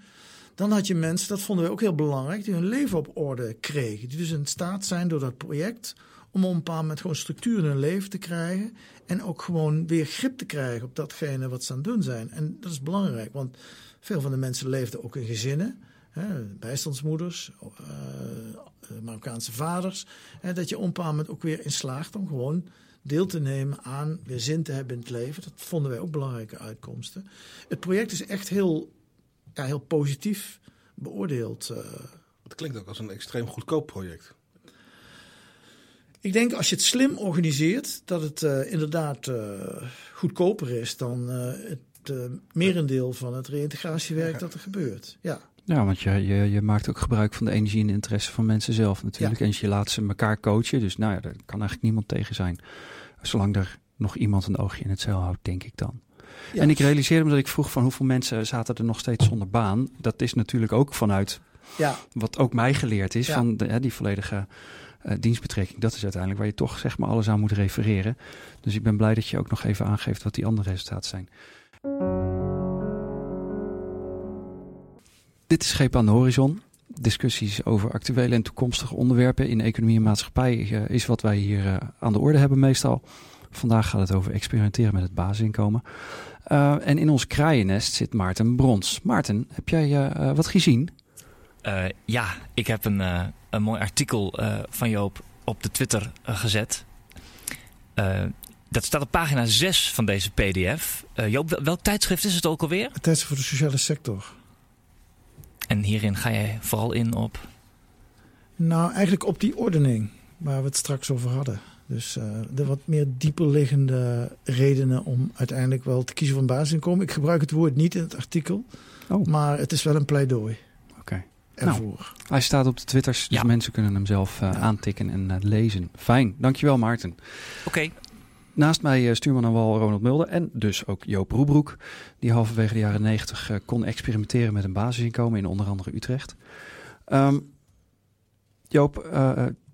Dan had je mensen, dat vonden we ook heel belangrijk, die hun leven op orde kregen. Die dus in staat zijn door dat project om op een bepaald moment gewoon structuur in hun leven te krijgen. En ook gewoon weer grip te krijgen op datgene wat ze aan het doen zijn. En dat is belangrijk, want veel van de mensen leefden ook in gezinnen. Hè, bijstandsmoeders, eh, Marokkaanse vaders. Hè, dat je op een bepaald moment ook weer in slaagt om gewoon deel te nemen aan weer zin te hebben in het leven. Dat vonden wij ook belangrijke uitkomsten. Het project is echt heel, ja, heel positief beoordeeld. eh. Het klinkt ook als een extreem goedkoop project. Ik denk als je het slim organiseert, dat het eh, inderdaad eh, goedkoper is dan eh, het eh, merendeel van het reïntegratiewerk dat er gebeurt. Ja. Ja, want je, je, je maakt ook gebruik van de energie en de interesse van mensen zelf natuurlijk. En je laat ze elkaar coachen. Dus nou ja, daar kan eigenlijk niemand tegen zijn. Zolang er nog iemand een oogje in het zeil houdt, denk ik dan. Ja. En ik realiseerde me dat ik vroeg van hoeveel mensen zaten er nog steeds zonder baan. Dat is natuurlijk ook vanuit Ja, wat ook mij geleerd is Ja. van de, hè, die volledige eh, dienstbetrekking. Dat is uiteindelijk waar je toch zeg maar alles aan moet refereren. Dus ik ben blij dat je ook nog even aangeeft wat die andere resultaten zijn. Dit is Scheep aan de Horizon. Discussies over actuele en toekomstige onderwerpen in economie en maatschappij eh, is wat wij hier eh, aan de orde hebben meestal. Vandaag gaat het over experimenteren met het basisinkomen. En in ons kraaiennest zit Maarten Brons. Maarten, heb jij wat gezien? Eh, ja, ik heb een, eh, een mooi artikel eh, van Joop op de Twitter gezet. Eh, dat staat op pagina 6 van deze PDF. Eh, Joop, wel- welk tijdschrift is het ook alweer? het is voor de sociale sector. En hierin ga jij vooral in op. Nou, eigenlijk op die ordening waar we het straks over hadden. Dus eh, de wat meer dieper liggende redenen om uiteindelijk wel te kiezen voor een basisinkomen. Ik gebruik het woord niet in het artikel, Oh. maar het is wel een pleidooi Oké. Ervoor. Hij staat op de Twitters, dus Ja. mensen kunnen hem zelf eh, Ja. aantikken en eh, lezen. Fijn, dankjewel Maarten. Oké, Naast mij eh, stuurman aan wal Ronald Mulder en dus ook Joop Roebroek. Die halverwege de jaren negentig kon experimenteren met een basisinkomen in onder andere Utrecht. Ehm, Joop,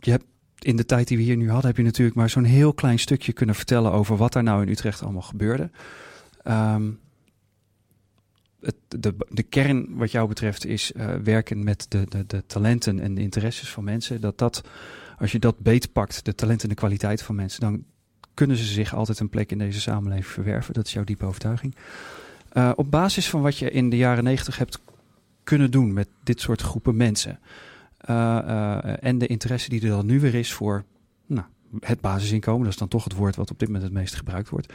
je hebt in de tijd die we hier nu hadden, heb je natuurlijk maar zo'n heel klein stukje kunnen vertellen over wat daar nou in Utrecht allemaal gebeurde. Ehm, de, de kern wat jou betreft is eh, werken met de, de, de talenten en de interesses van mensen. Dat dat, als je dat beetpakt, de talenten en de kwaliteit van mensen, dan kunnen ze zich altijd een plek in deze samenleving verwerven. Dat is jouw diepe overtuiging. Eh, op basis van wat je in de jaren negentig hebt kunnen doen met dit soort groepen mensen. eh, en de interesse die er dan nu weer is voor nou, het basisinkomen. Dat is dan toch het woord wat op dit moment het meest gebruikt wordt.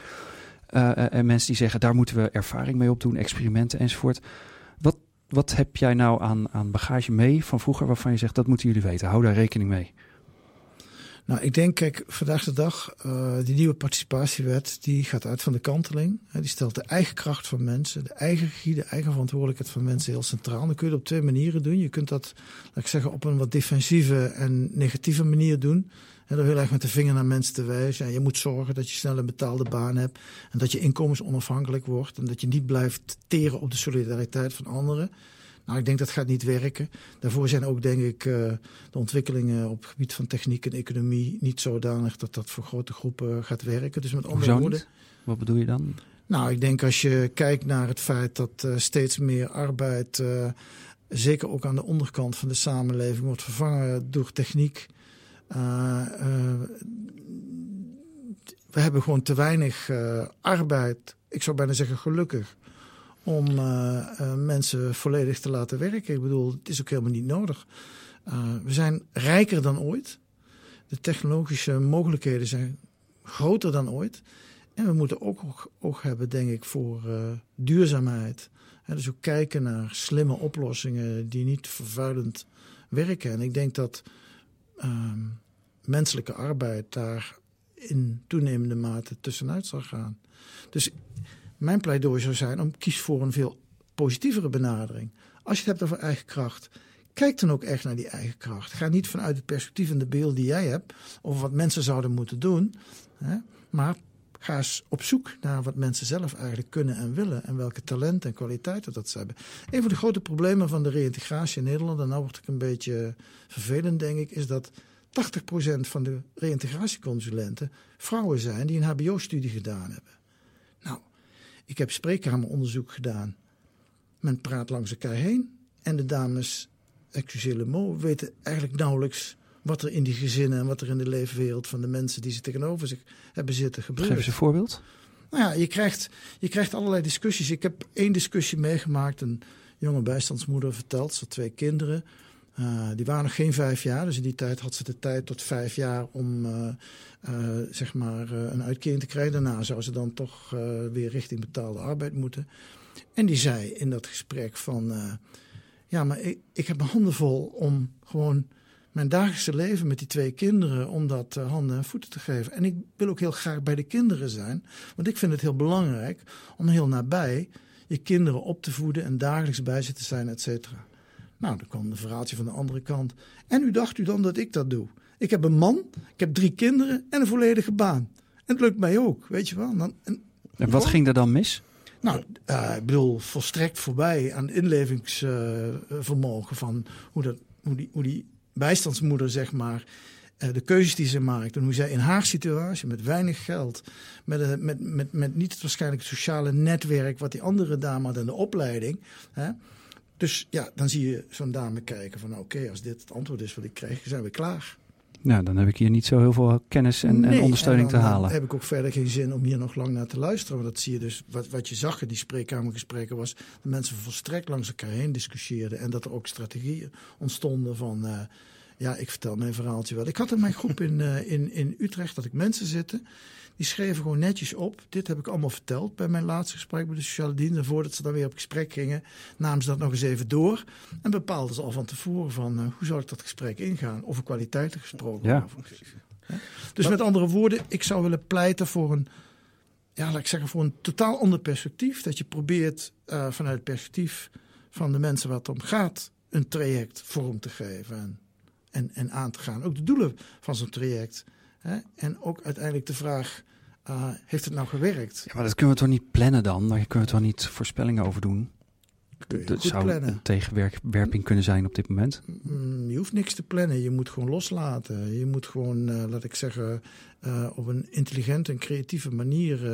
Eh, eh, en mensen die zeggen, daar moeten we ervaring mee opdoen, experimenten enzovoort. Wat, wat heb jij nou aan, aan bagage mee van vroeger waarvan je zegt, dat moeten jullie weten. Hou daar rekening mee. Nou, ik denk, kijk, vandaag de dag, eh, die nieuwe participatiewet, die gaat uit van de kanteling. Die stelt de eigen kracht van mensen, de eigen regie, de eigen verantwoordelijkheid van mensen heel centraal. Dan kun je het op twee manieren doen. Je kunt dat, laat ik zeggen, op een wat defensieve en negatieve manier doen. En door heel erg met de vinger naar mensen te wijzen. En je moet zorgen dat je snel een betaalde baan hebt. En dat je inkomensonafhankelijk wordt. En dat je niet blijft teren op de solidariteit van anderen. Nou, ik denk dat gaat niet werken. Daarvoor zijn ook, denk ik, eh, de ontwikkelingen op het gebied van techniek en economie niet zodanig dat dat voor grote groepen gaat werken. Dus met andere woorden. niet? Wat bedoel je dan? Nou, ik denk als je kijkt naar het feit dat eh, steeds meer arbeid, eh, zeker ook aan de onderkant van de samenleving, wordt vervangen door techniek. Uh, uh, we hebben gewoon te weinig uh, arbeid, ik zou bijna zeggen gelukkig, om mensen volledig te laten werken. Ik bedoel, het is ook helemaal niet nodig. We zijn rijker dan ooit. De technologische mogelijkheden zijn groter dan ooit. En we moeten ook oog hebben, denk ik, voor duurzaamheid. Dus ook kijken naar slimme oplossingen die niet vervuilend werken. En ik denk dat uh, menselijke arbeid daar in toenemende mate tussenuit zal gaan. Dus mijn pleidooi zou zijn om kies voor een veel positievere benadering. Als je het hebt over eigen kracht, kijk dan ook echt naar die eigen kracht. Ga niet vanuit het perspectief en de beeld die jij hebt over wat mensen zouden moeten doen, hè, maar ga eens op zoek naar wat mensen zelf eigenlijk kunnen en willen en welke talenten en kwaliteiten dat ze hebben. Een van de grote problemen van de reïntegratie in Nederland, en nou word ik een beetje vervelend denk ik, is dat 80% van de reïntegratieconsulenten vrouwen zijn die een HBO-studie gedaan hebben. Nou, ik heb spreekkameronderzoek gedaan. Men praat langs elkaar heen en de dames, excusez le weten eigenlijk nauwelijks wat er in die gezinnen en wat er in de leefwereld van de mensen die ze tegenover zich hebben zitten gebeurt. Geef eens een voorbeeld. Nou ja, je krijgt, je krijgt allerlei discussies. Ik heb één discussie meegemaakt. Een jonge bijstandsmoeder vertelt, ze had twee kinderen. Uh, die waren nog geen vijf jaar, dus in die tijd had ze de tijd tot vijf jaar om uh, uh, zeg maar een uitkering te krijgen. Daarna zou ze dan toch weer richting betaalde arbeid moeten. En die zei in dat gesprek van, ja, maar ik, ik heb mijn handen vol om gewoon mijn dagelijkse leven met die twee kinderen om dat handen en voeten te geven. En ik wil ook heel graag bij de kinderen zijn, want ik vind het heel belangrijk om heel nabij je kinderen op te voeden en dagelijks bij ze te zijn, et cetera. Nou, dan kwam de verhaaltje van de andere kant. En u dacht u dan dat ik dat doe? Ik heb een man, ik heb drie kinderen en een volledige baan. En het lukt mij ook, weet je wel. Dan, en, en wat ging er dan mis? Nou, uh, ik bedoel, volstrekt voorbij aan inlevingsvermogen uh, van hoe, dat, hoe, die, hoe die bijstandsmoeder, zeg maar, uh, de keuzes die ze maakt en hoe zij in haar situatie met weinig geld, met, met, met, met niet het waarschijnlijk sociale netwerk wat die andere dame had en de opleiding, hè, dus ja, dan zie je zo'n dame kijken van oké, als dit het antwoord is wat ik krijg, zijn we klaar. Nou, dan heb ik hier niet zo heel veel kennis en, nee, en ondersteuning en dan, te halen. Dan heb ik ook verder geen zin om hier nog lang naar te luisteren. Want dat zie je dus, wat, wat je zag in die spreekkamergesprekken was... dat mensen volstrekt langs elkaar heen discussieerden. En dat er ook strategieën ontstonden van... Uh, ja, ik vertel mijn verhaaltje wel. Ik had in mijn groep in, uh, in, in Utrecht dat ik mensen zitten... Die schreven gewoon netjes op. Dit heb ik allemaal verteld bij mijn laatste gesprek met de sociale dienst. En voordat ze dan weer op gesprek gingen, namen ze dat nog eens even door. En bepaalden ze al van tevoren van uh, hoe zou ik dat gesprek ingaan. Over kwaliteiten gesproken. Ja. Ja? Dus met andere woorden, ik zou willen pleiten voor een, ja, laat ik zeggen, voor een totaal ander perspectief. Dat je probeert uh, vanuit het perspectief van de mensen waar het om gaat, een traject vorm te geven. En, en, en aan te gaan. Ook de doelen van zo'n traject. Hè? En ook uiteindelijk de vraag, uh, heeft het nou gewerkt? Ja, maar dat kunnen we toch niet plannen dan? Daar kunnen we toch niet voorspellingen over doen? Dat zou plannen. een tegenwerping kunnen zijn op dit moment. Mm, je hoeft niks te plannen, je moet gewoon loslaten. Je moet gewoon, uh, laat ik zeggen, uh, op een intelligente en creatieve manier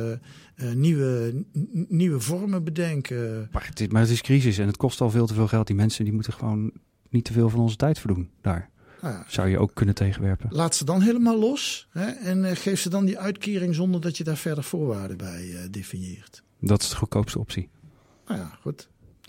uh, nieuwe, nieuwe vormen bedenken. Maar het, is, maar het is crisis en het kost al veel te veel geld. Die mensen die moeten gewoon niet te veel van onze tijd verdoen daar. Ja, Zou je ook kunnen tegenwerpen. laat ze dan helemaal los hè, en uh, geef ze dan die uitkering zonder dat je daar verder voorwaarden bij uh, definieert. Dat is de goedkoopste optie. Nou ja, goed.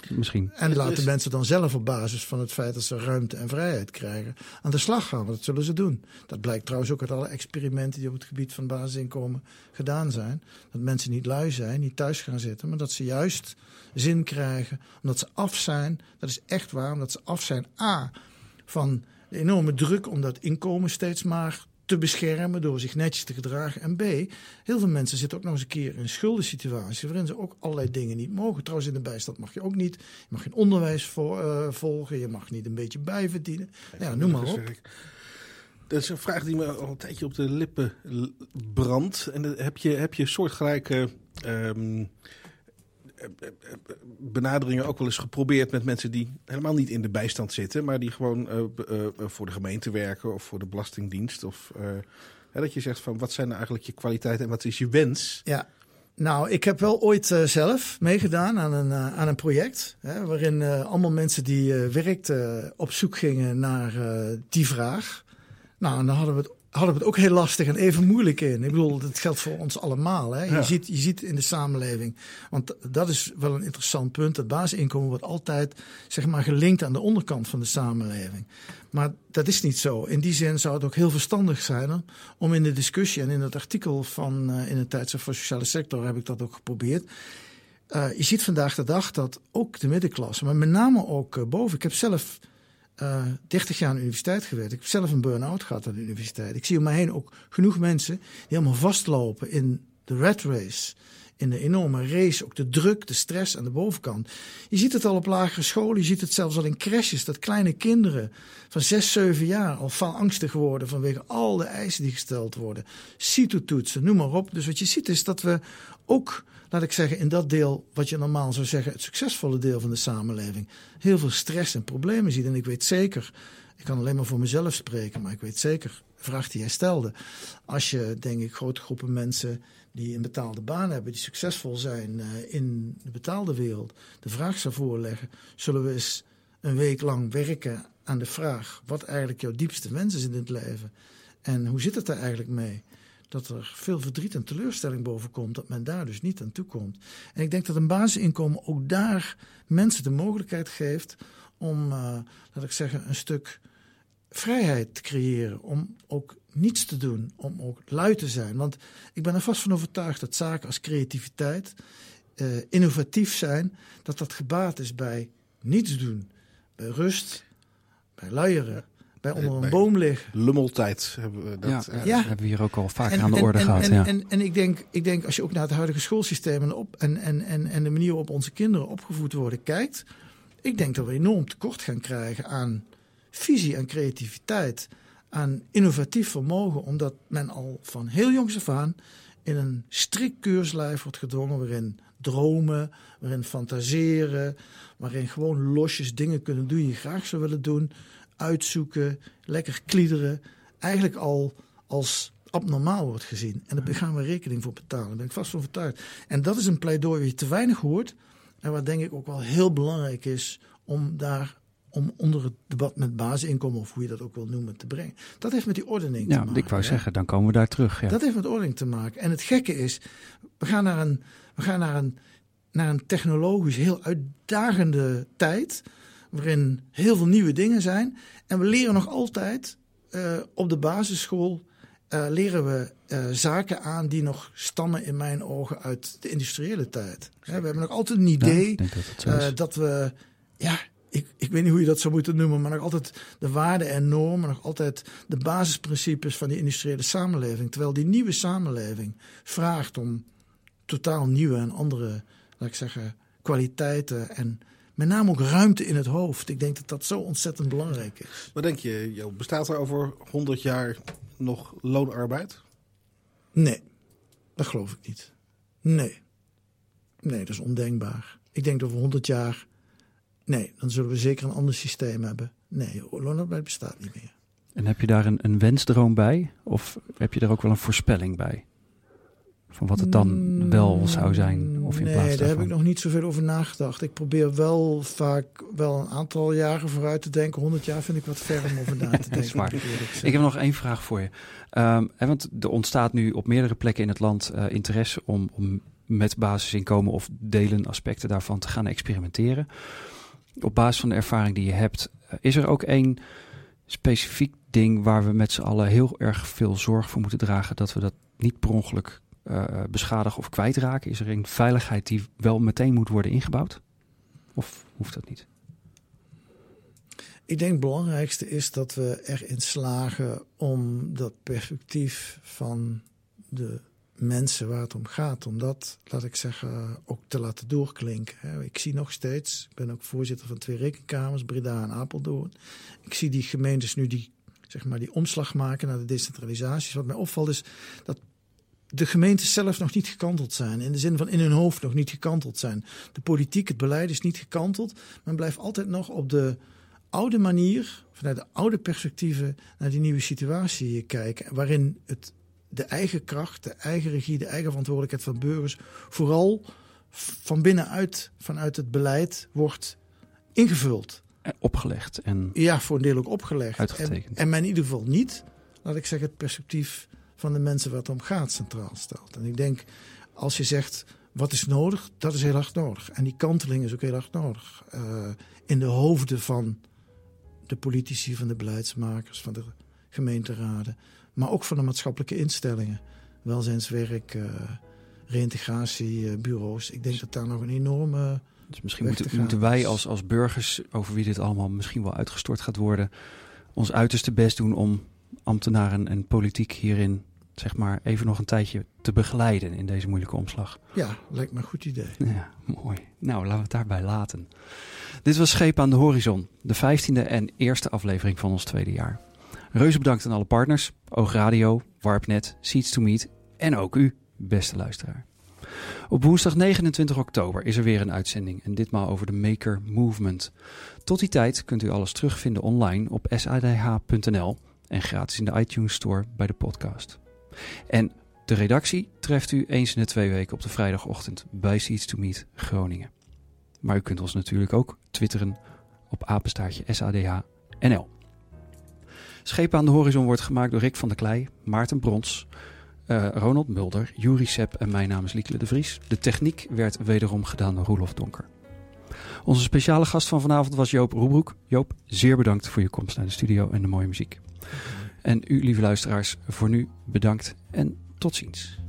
Misschien. En laat de is- mensen dan zelf op basis van het feit dat ze ruimte en vrijheid krijgen aan de slag gaan. Want dat zullen ze doen. Dat blijkt trouwens ook uit alle experimenten die op het gebied van basisinkomen gedaan zijn. Dat mensen niet lui zijn, niet thuis gaan zitten, maar dat ze juist zin krijgen. Omdat ze af zijn, dat is echt waar, omdat ze af zijn A van de enorme druk om dat inkomen steeds maar te beschermen door zich netjes te gedragen. En B, heel veel mensen zitten ook nog eens een keer in een schuldensituatie waarin ze ook allerlei dingen niet mogen. Trouwens, in de bijstand mag je ook niet. Je mag geen onderwijs vo- eh, volgen, je mag niet een beetje bijverdienen. Ja, noem maar op. Dat is een vraag die me al een tijdje op de lippen brandt. En dan heb je, heb je soortgelijke ehm, eh, eh, eh, benaderingen ook wel eens geprobeerd met mensen die helemaal niet in de bijstand zitten, maar die gewoon eh, eh, eh, voor de gemeente werken of voor de Belastingdienst. Of dat je zegt van wat zijn nou eigenlijk je kwaliteiten en wat is je wens? Ja. Nou, ik heb wel ooit zelf meegedaan aan een, aan een project. Hè, waarin allemaal mensen die werkten op zoek gingen naar die vraag. Nou, en dan hadden we, het, hadden we het ook heel lastig en even moeilijk in. Ik bedoel, dat geldt voor ons allemaal. Hè. Je, Ja. ziet, je ziet in de samenleving, want dat is wel een interessant punt. Het basisinkomen wordt altijd zeg maar, gelinkt aan de onderkant van de samenleving. Maar dat is niet zo. In die zin zou het ook heel verstandig zijn hè, om in de discussie en in het artikel van uh, in het tijdschrift voor sociale sector heb ik dat ook geprobeerd. Uh, je ziet vandaag de dag dat ook de middenklasse, maar met name ook uh, boven. Ik heb zelf uh, 30 jaar aan de universiteit gewerkt. Ik heb zelf een burn-out gehad aan de universiteit. Ik zie om me heen ook genoeg mensen die helemaal vastlopen in de rat race in de enorme race, ook de druk, de stress aan de bovenkant. Je ziet het al op lagere scholen, je ziet het zelfs al in crashes, dat kleine kinderen van 6, 7 jaar al van angstig worden vanwege al de eisen die gesteld worden. CITO-toetsen, noem maar op. Dus wat je ziet is dat we ook, laat ik zeggen, in dat deel, wat je normaal zou zeggen, het succesvolle deel van de samenleving, heel veel stress en problemen ziet. En ik weet zeker, ik kan alleen maar voor mezelf spreken, maar ik weet zeker, de vraag die jij stelde, als je, denk ik, grote groepen mensen die een betaalde baan hebben, die succesvol zijn uh, in de betaalde wereld, de vraag zou voorleggen: zullen we eens een week lang werken aan de vraag wat eigenlijk jouw diepste wens is in het leven? En hoe zit het er eigenlijk mee? Dat er veel verdriet en teleurstelling boven komt, dat men daar dus niet aan toe komt. En ik denk dat een basisinkomen ook daar mensen de mogelijkheid geeft om, uh, laat ik zeggen, een stuk vrijheid te creëren. Om ook niets te doen, om ook lui te zijn. Want ik ben er vast van overtuigd dat zaken als creativiteit, uh, innovatief zijn, dat dat gebaat is bij niets doen. Bij rust, bij luieren, bij onder een bij boom liggen. Lummeltijd hebben we dat. Ja, ja. hebben we hier ook al vaak aan de orde gehad. En, ja. en, en, ik, denk, ik denk, als je ook naar het huidige schoolsysteem en, op, en, en, en, en de manier waarop onze kinderen opgevoed worden kijkt, ik denk dat we enorm tekort gaan krijgen aan visie en creativiteit aan innovatief vermogen, omdat men al van heel jongs af aan in een strikt keurslijf wordt gedwongen waarin dromen, waarin fantaseren, waarin gewoon losjes dingen kunnen doen die je graag zou willen doen, uitzoeken, lekker kliederen, eigenlijk al als abnormaal wordt gezien. En daar gaan we rekening voor betalen, daar ben ik vast van overtuigd. En dat is een pleidooi wat je te weinig hoort en wat denk ik ook wel heel belangrijk is om daar om onder het debat met basisinkomen, of hoe je dat ook wil noemen, te brengen. Dat heeft met die ordening ja, te maken. ik wou zeggen, dan komen we daar terug. Ja. Dat heeft met ordening te maken. En het gekke is, we gaan naar een, we gaan naar een, naar een technologisch heel uitdagende tijd, waarin heel veel nieuwe dingen zijn. En we leren nog altijd uh, op de basisschool. Uh, leren we uh, zaken aan die nog stammen in mijn ogen uit de industriële tijd. we hebben nog altijd een idee ja, dat, dat we ja, ik, ik weet niet hoe je dat zou moeten noemen, maar nog altijd de waarden en normen, nog altijd de basisprincipes van die industriële samenleving. Terwijl die nieuwe samenleving vraagt om totaal nieuwe en andere, laat ik zeggen, kwaliteiten en met name ook ruimte in het hoofd. Ik denk dat dat zo ontzettend belangrijk is. Wat denk je, bestaat er over 100 jaar nog loonarbeid? Nee, dat geloof ik niet. Nee. Nee, dat is ondenkbaar. Ik denk dat over 100 jaar Nee, dan zullen we zeker een ander systeem hebben. Nee, loonarbeid bestaat niet meer. En heb je daar een, een wensdroom bij? Of heb je daar ook wel een voorspelling bij? Van wat het dan wel zou zijn? Of in nee, plaats daar heb ik nog niet zoveel over nagedacht. Ik probeer wel vaak wel een aantal jaren vooruit te denken. 100 jaar vind ik wat ver om over na te denken. ik heb nog één vraag voor je. Um, want er ontstaat nu op meerdere plekken in het land uh, interesse om, om met basisinkomen of delen aspecten daarvan te gaan experimenteren op basis van de ervaring die je hebt, eh, is er ook één specifiek ding waar we met z'n allen heel erg veel zorg voor moeten dragen dat we dat niet per ongeluk uh, beschadigen of kwijtraken? Is er een veiligheid die wel meteen moet worden ingebouwd? Of hoeft dat niet? Ik denk het belangrijkste is dat we erin slagen om dat perspectief van de mensen waar het om gaat, om dat, laat ik zeggen, ook te laten doorklinken. Ik zie nog steeds, ik ben ook voorzitter van twee rekenkamers, Breda en Apeldoorn. Ik zie die gemeentes nu die, zeg maar, die omslag maken naar de decentralisatie. Wat mij opvalt is dat de gemeentes zelf nog niet gekanteld zijn. In de zin van in hun hoofd nog niet gekanteld zijn. De politiek, het beleid is niet gekanteld. Men blijft altijd nog op de oude manier, vanuit de oude perspectieven, naar die nieuwe situatie kijken. Waarin het de eigen kracht, de eigen regie, de eigen verantwoordelijkheid van burgers vooral van binnenuit, vanuit het beleid, wordt ingevuld. En opgelegd. En ja, voor een deel ook opgelegd. Uitgetekend. En, en men in ieder geval niet, laat ik zeggen, het perspectief van de mensen het om gaat centraal stelt. En ik denk, als je zegt, wat is nodig? Dat is heel erg nodig. En die kanteling is ook heel erg nodig. Uh, in de hoofden van de politici, van de beleidsmakers, van de gemeenteraden maar ook van de maatschappelijke instellingen. Welzijnswerk, uh, reïntegratiebureaus. Ik denk dat daar nog een enorme Dus misschien moeten, moeten wij als, als burgers, over wie dit allemaal misschien wel uitgestort gaat worden, ons uiterste best doen om ambtenaren en politiek hierin, zeg maar, even nog een tijdje te begeleiden in deze moeilijke omslag. Ja, lijkt me een goed idee. Ja, mooi. Nou, laten we het daarbij laten. Dit was Scheep aan de Horizon, de vijftiende en eerste aflevering van ons tweede jaar. Reuze bedankt aan alle partners, Oogradio, Warpnet, Seeds to Meet en ook u, beste luisteraar. Op woensdag 29 oktober is er weer een uitzending en ditmaal over de Maker Movement. Tot die tijd kunt u alles terugvinden online op sadh.nl en gratis in de iTunes Store bij de podcast. En de redactie treft u eens in de twee weken op de vrijdagochtend bij Seeds to Meet Groningen. Maar u kunt ons natuurlijk ook twitteren op apenstaartje SADH.nl. Schepen aan de Horizon wordt gemaakt door Rick van der Klei, Maarten Brons, eh, Ronald Mulder, Juri Sepp en mijn naam is Liekele de Vries. De techniek werd wederom gedaan door Roelof Donker. Onze speciale gast van vanavond was Joop Roebroek. Joop, zeer bedankt voor je komst naar de studio en de mooie muziek. En u, lieve luisteraars, voor nu bedankt en tot ziens.